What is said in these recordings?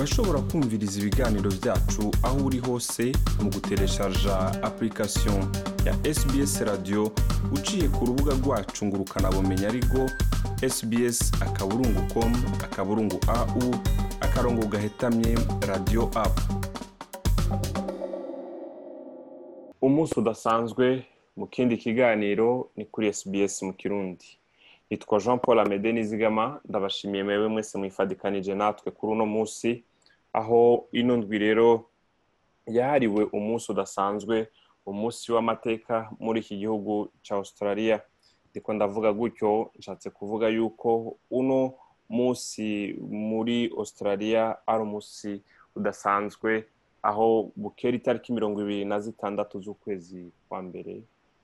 urashobora kumviriza ibiganiro byacu aho uri hose mu gutereshaja application ya sbs radio uciye ku rubuga rwacu ngo ukanabumenya ariko sbs akaburungu com akaburungu au akarongo gahetamye radio apu umunsi udasanzwe mu kindi kiganiro ni kuri sbs mu kirundi. Nitwa jean paul amede nizigama ndabashimiye mwese mwifadikanije natwe kuri uno munsi. Aho ino ndwi rero yahariwe umunsi udasanzwe umunsi w'amateka muri iki gihugu cya australia. Ndiko ndavuga gutyo nshatse kuvuga yuko uno munsi muri australia ari umunsi udasanzwe aho bukera itariki mirongo ibiri na zitandatu z'ukwezi kwa mbere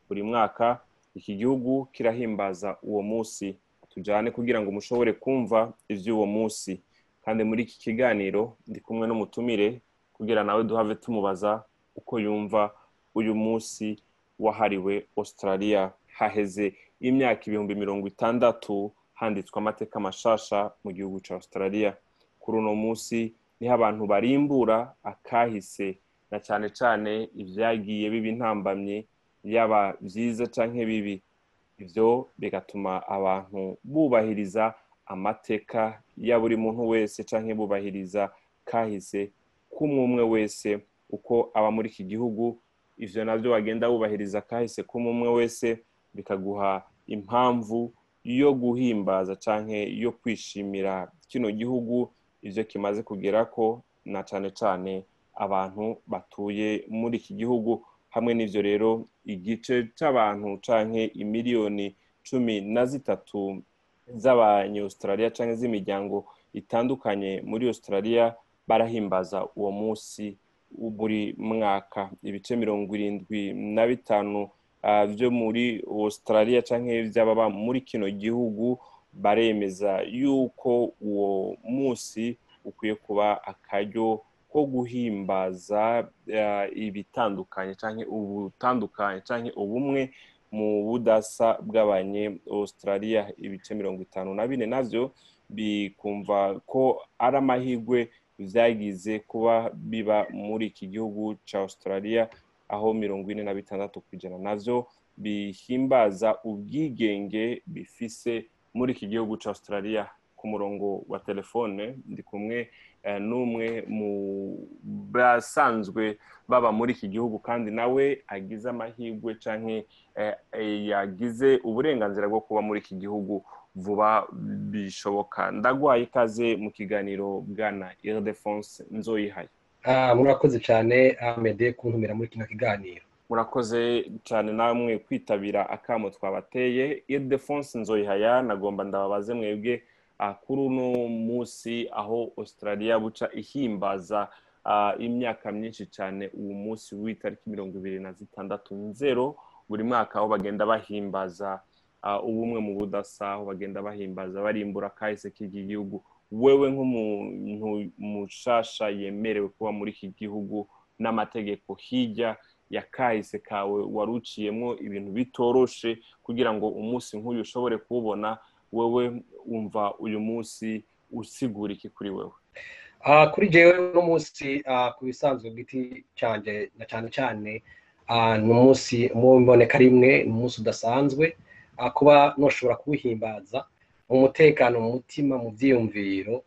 buri mwaka iki gihugu kirahimbaza uwo munsi. Tujyane kugira ngo mushobore kumva iby'uwo munsi. Kandi muri iki kiganiro ndi kumwe n'umutumire kugira nawe duhave tumubaza uko yumva uyu munsi wahariwe australia. Haheze imyaka ibihumbi mirongo itandatu handitswe amateka mashasha mu gihugu cya australia. Kuri uno munsi ni ho abantu barimbura akahise na cyane cyane ibyagiye biba intambamyi yaba byiza cyangwa bibi. Ibyo bigatuma abantu bubahiriza amateka ya buri muntu wese cyangwa bubahiriza kahise k'umwe umwe wese uko aba muri iki gihugu. Ibyo na byo bagenda bubahiriza kahise k'umwe umwe wese bikaguha impamvu yo guhimbaza cyangwa yo kwishimira kino gihugu. Ibyo kimaze kugera ko na cyane cyane abantu batuye muri iki gihugu. Hamwe n'ibyo rero igice cy'abantu cyangwa imiliyoni cumi na zitatu z'abanyaustralia cyangwa z'imiryango itandukanye muri australia barahimbaza uwo munsi buri mwaka. Ibice mirongo irindwi na bitanu byo muri australia cyangwa by'ababa muri kino gihugu baremeza yuko uwo munsi ukwiye kuba akaryo ko guhimbaza ibitandukanye cyangwa ubutandukanye cyangwa ubumwe mu budasa bw'abanye australia ibice mirongo itanu na bine na byo bikumva ko ari amahirwe byagize kuba biba muri iki gihugu cya australia aho mirongo ine na bitandatu ku ijana na byo bihimbaza ubwigenge bifise muri iki gihugu cya australia. Murongo wa telefone ndi kumwe n'umwe mu basanzwe baba muri iki gihugu kandi nawe agize amahirwe cyangwa yagize uburenganzira bwo kuba muri iki gihugu vuba bishoboka. Ndagwaye ikaze mu kiganiro bwana iridefonse nzoyihaye. Murakoze cyane amede kuntumira muri kino kiganiro. Murakoze cyane namwe kwitabira akamo twabateye. Iridefonse nzoyihaya nagomba ndababaze mwebwe kuri uno munsi aho australia buca ihimbaza imyaka myinshi cyane uwo munsi w'itariki mirongo ibiri na zitandatu nzero buri mwaka aho bagenda bahimbaza ubumwe mu budasa aho bagenda bahimbaza barimbura kahise k'iki gihugu. Wewe nk'umuntu mushasha yemerewe kuba muri iki gihugu n'amategeko hirya ya kahise kawe wari uciyemo ibintu bitoroshe kugira ngo umunsi nk'uyu ushobore kuwubona wewe wumva uyu munsi usigura iki kuri wewe? Kuri jewe uno munsi ku bisanzwe bw'iti cyane na cyane cyane ni umunsi mu mboneka rimwe ni umunsi udasanzwe kuba ntushobora kuwuhimbaza mu mutekano mu mutima mu byiyumviro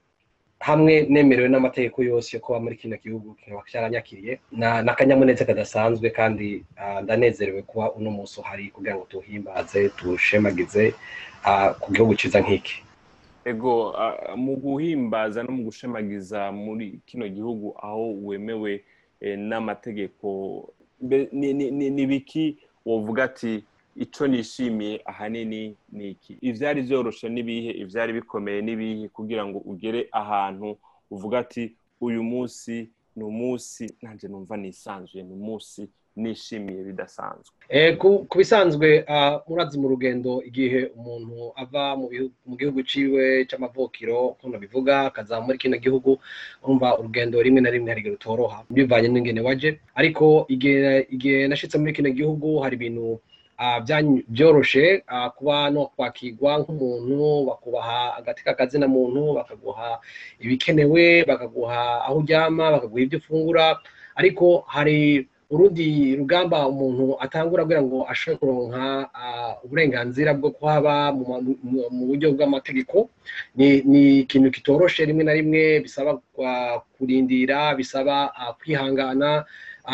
hamwe nemerewe n'amategeko yose yo kuba muri kino gihugu kikaba cyaranyakiriye ni akanyamuneza kadasanzwe kandi ndanezerewe kuba uno munsi uhari kugira ngo tuwuhimbaze tuwushemagize ku gihugu cyiza nk'iki. Ego mu guhimbaza no mu gushemagiza muri kino gihugu aho wemewe n'amategeko ni biki wavuga ati icyo nishimiye ahanini ni iki? Ibyari byoroshe n'ibihe ibyari bikomeye n'ibihe kugira ngo ugere ahantu uvuga ati uyu munsi ni umunsi nanjye numva nisanzuye ni umunsi nishimiye bidasanzwe. Ku bisanzwe murazi mu rugendo igihe umuntu ava mu gihugu ciwe cy'amavukiro nk'uko bivuga akaza muri kino gihugu urumva urugendo rimwe na rimwe hari igihe rutoroha. Bivanye n'ingene waje. Ariko igihe nashyitse muri kino gihugu hari ibintu byoroshe kuba no kwakirwa nk'umuntu bakubaha agati k'akazina muntu bakaguha ibikenewe bakaguha aho uryama bakaguha ibyo ufungura. Ariko hari urundi rugamba umuntu atangura kugira ngo ashobore kuronka uburenganzira bwo kuhaba mu buryo bw'amategeko. Ni ikintu kitoroshe rimwe na rimwe bisaba kurindira bisaba kwihangana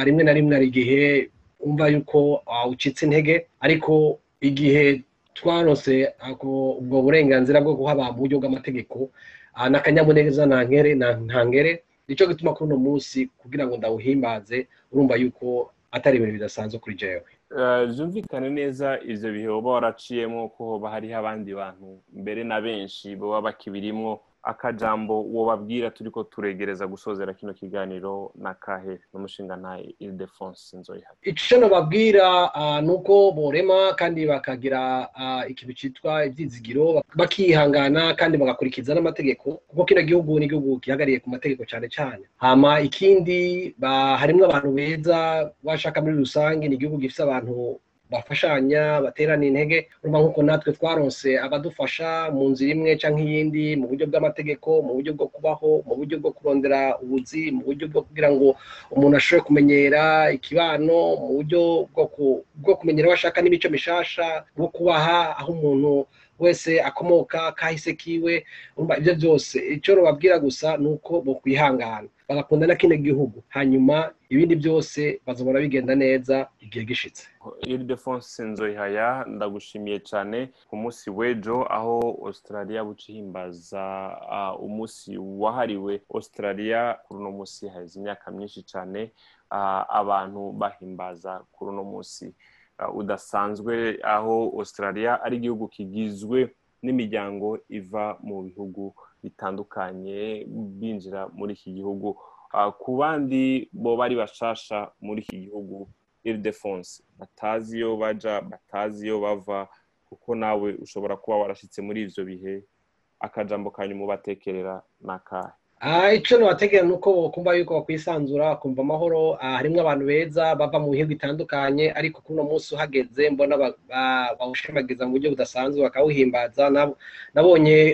rimwe na rimwe hari igihe wumva yuko ucitse intege ariko igihe twarose ubwo burenganzira bwo kuhaba mu buryo bw'amategeko n'akanyamuneza ntangere ni cyo gituma kuri uno munsi kugira ngo ndawuhimbaze urumva yuko atari ibintu bidasanzwe kuri jewe. Byumvikane neza ibyo bihe uba waraciyemo ko hoba hariho abandi bantu mbere na benshi baba bakibirimwo akajambo wababwira turi ko turegereza gusozera kino kiganiro na kahe n'umushinga nta iridefonse nzoyiha icyo nababwira ni uko borema kandi bakagira ikintu cyitwa ibyizigiro bakihangana kandi bagakurikiza n'amategeko kuko kino gihugu ni igihugu gihagariye ku mategeko cyane cyane hama ikindi harimo abantu beza bashaka muri rusange ni igihugu gifite abantu bafashanya baterana intege. Urumva nk'uko natwe twaronse abadufasha mu nzira imwe cyangwa iyindi mu buryo bw'amategeko mu buryo bwo kubaho mu buryo bwo kurondera ubuzi mu buryo bwo kugira ngo umuntu ashobore kumenyera ikibano mu buryo bwo kumenyera aho ashaka n'imico mishasha bwo kubaha aho umuntu wese akomoka kahise kiwe ibyo byose. Icyo bababwira gusa ni uko bokwihangana. Bagakunda na kino gihugu. Hanyuma ibindi byose bazabona bigenda neza igihe gishitse iridefonse nzoyihaya ndagushimiye cyane ku munsi w'ejo aho australia buca ihimbaza umunsi wahariwe australia kuri uno munsi. Haheze imyaka myinshi cyane abantu bahimbaza kuri uno munsi. Udasanzwe aho australia ari igihugu kigizwe n'imiryango iva mu bihugu bitandukanye binjira muri iki gihugu. Ku bandi bo bari bashasha muri iki gihugu iridefonse batazi iyo baja batazi iyo bava kuko nawe ushobora kuba warashyitse muri ibyo bihe akajambo kanyu mubatekerera ni akahe? Icyo nabategera ni uko kumva yuko bakwisanzura kumva amahoro. Harimo abantu beza bava mu bihugu bitandukanye ariko kuri uno munsi uhageze mbona bawushimagiza mu buryo budasanzwe bakawuhimbaza. Nabonye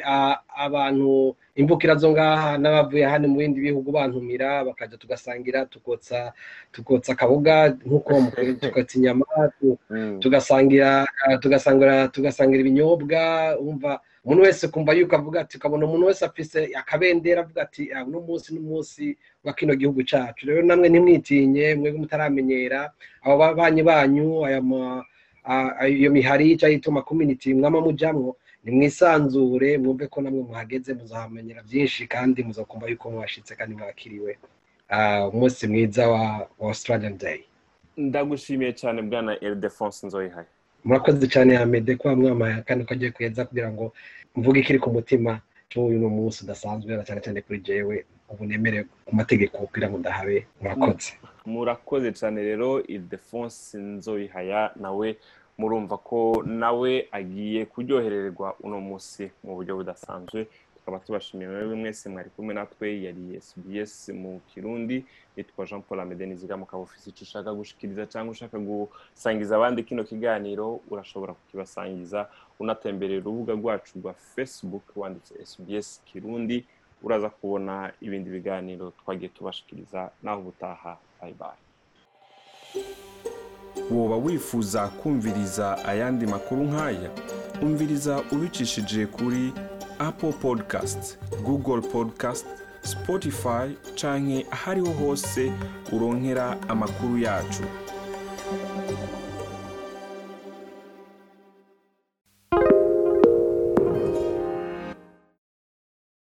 abantu imbukira zo ngaha n'abavuye hano mu bindi bihugu bantumira bakajya tugasangira tukotsa tukotsa akaboga nk'uko tukotsa inyama tugasangira tugasangira tugasangira ibinyobwa wumva umuntu wese kumva yuko avuga ati ukabona umuntu wese afise akabendera avuga ati uno munsi n'umunsi wa kino gihugu cyacu rero namwe ntimwitinye mwebwe mutaramenyera abo babanyi banyu iyo mihari cyangwa ituma community mwama mujamwo nimwisanzure mwumve ko namwe muhageze muzahamenyera byinshi kandi muzakumva yuko mwashitse kandi mwakiriwe. Umunsi mwiza wa australian day. Ndagushimiye cyane bwana iridefonse nzoyihaye murakoze cyane ya mede kuba mwamaye kandi ko agiye kuyenza kugira ngo mvuge ikiri ku mutima cy'uyu ni umunsi udasanzwe cyane cyane kuri jewe ubu nemere ku mategeko kugira ngo ndahabe. Murakoze. Murakoze cyane rero iridefonse nzoyihaya nawe murumva ko nawe agiye kuryohererwa uno munsi mu buryo budasanzwe. Tukaba tubashimiye mwebwe mwese mwari kumwe natwe yari SBS mu kirundi nitwa jean paul amede nizigama ukaba ufite icyo ushaka gushikiriza cyangwa ushaka gusangiza abandi kino kiganiro urashobora kukibasangiza unatemberera urubuga rwacu rwa facebook wanditse SBS kirundi uraza kubona ibindi biganiro twagiye tubashikiriza. Naho ubutaha bayi bayi woba wifuza kumviriza ayandi makuru nk'aya? Umviriza ubicishije kuri apple podcast google podcast spotify canke ahariho hose uronkera amakuru yacu.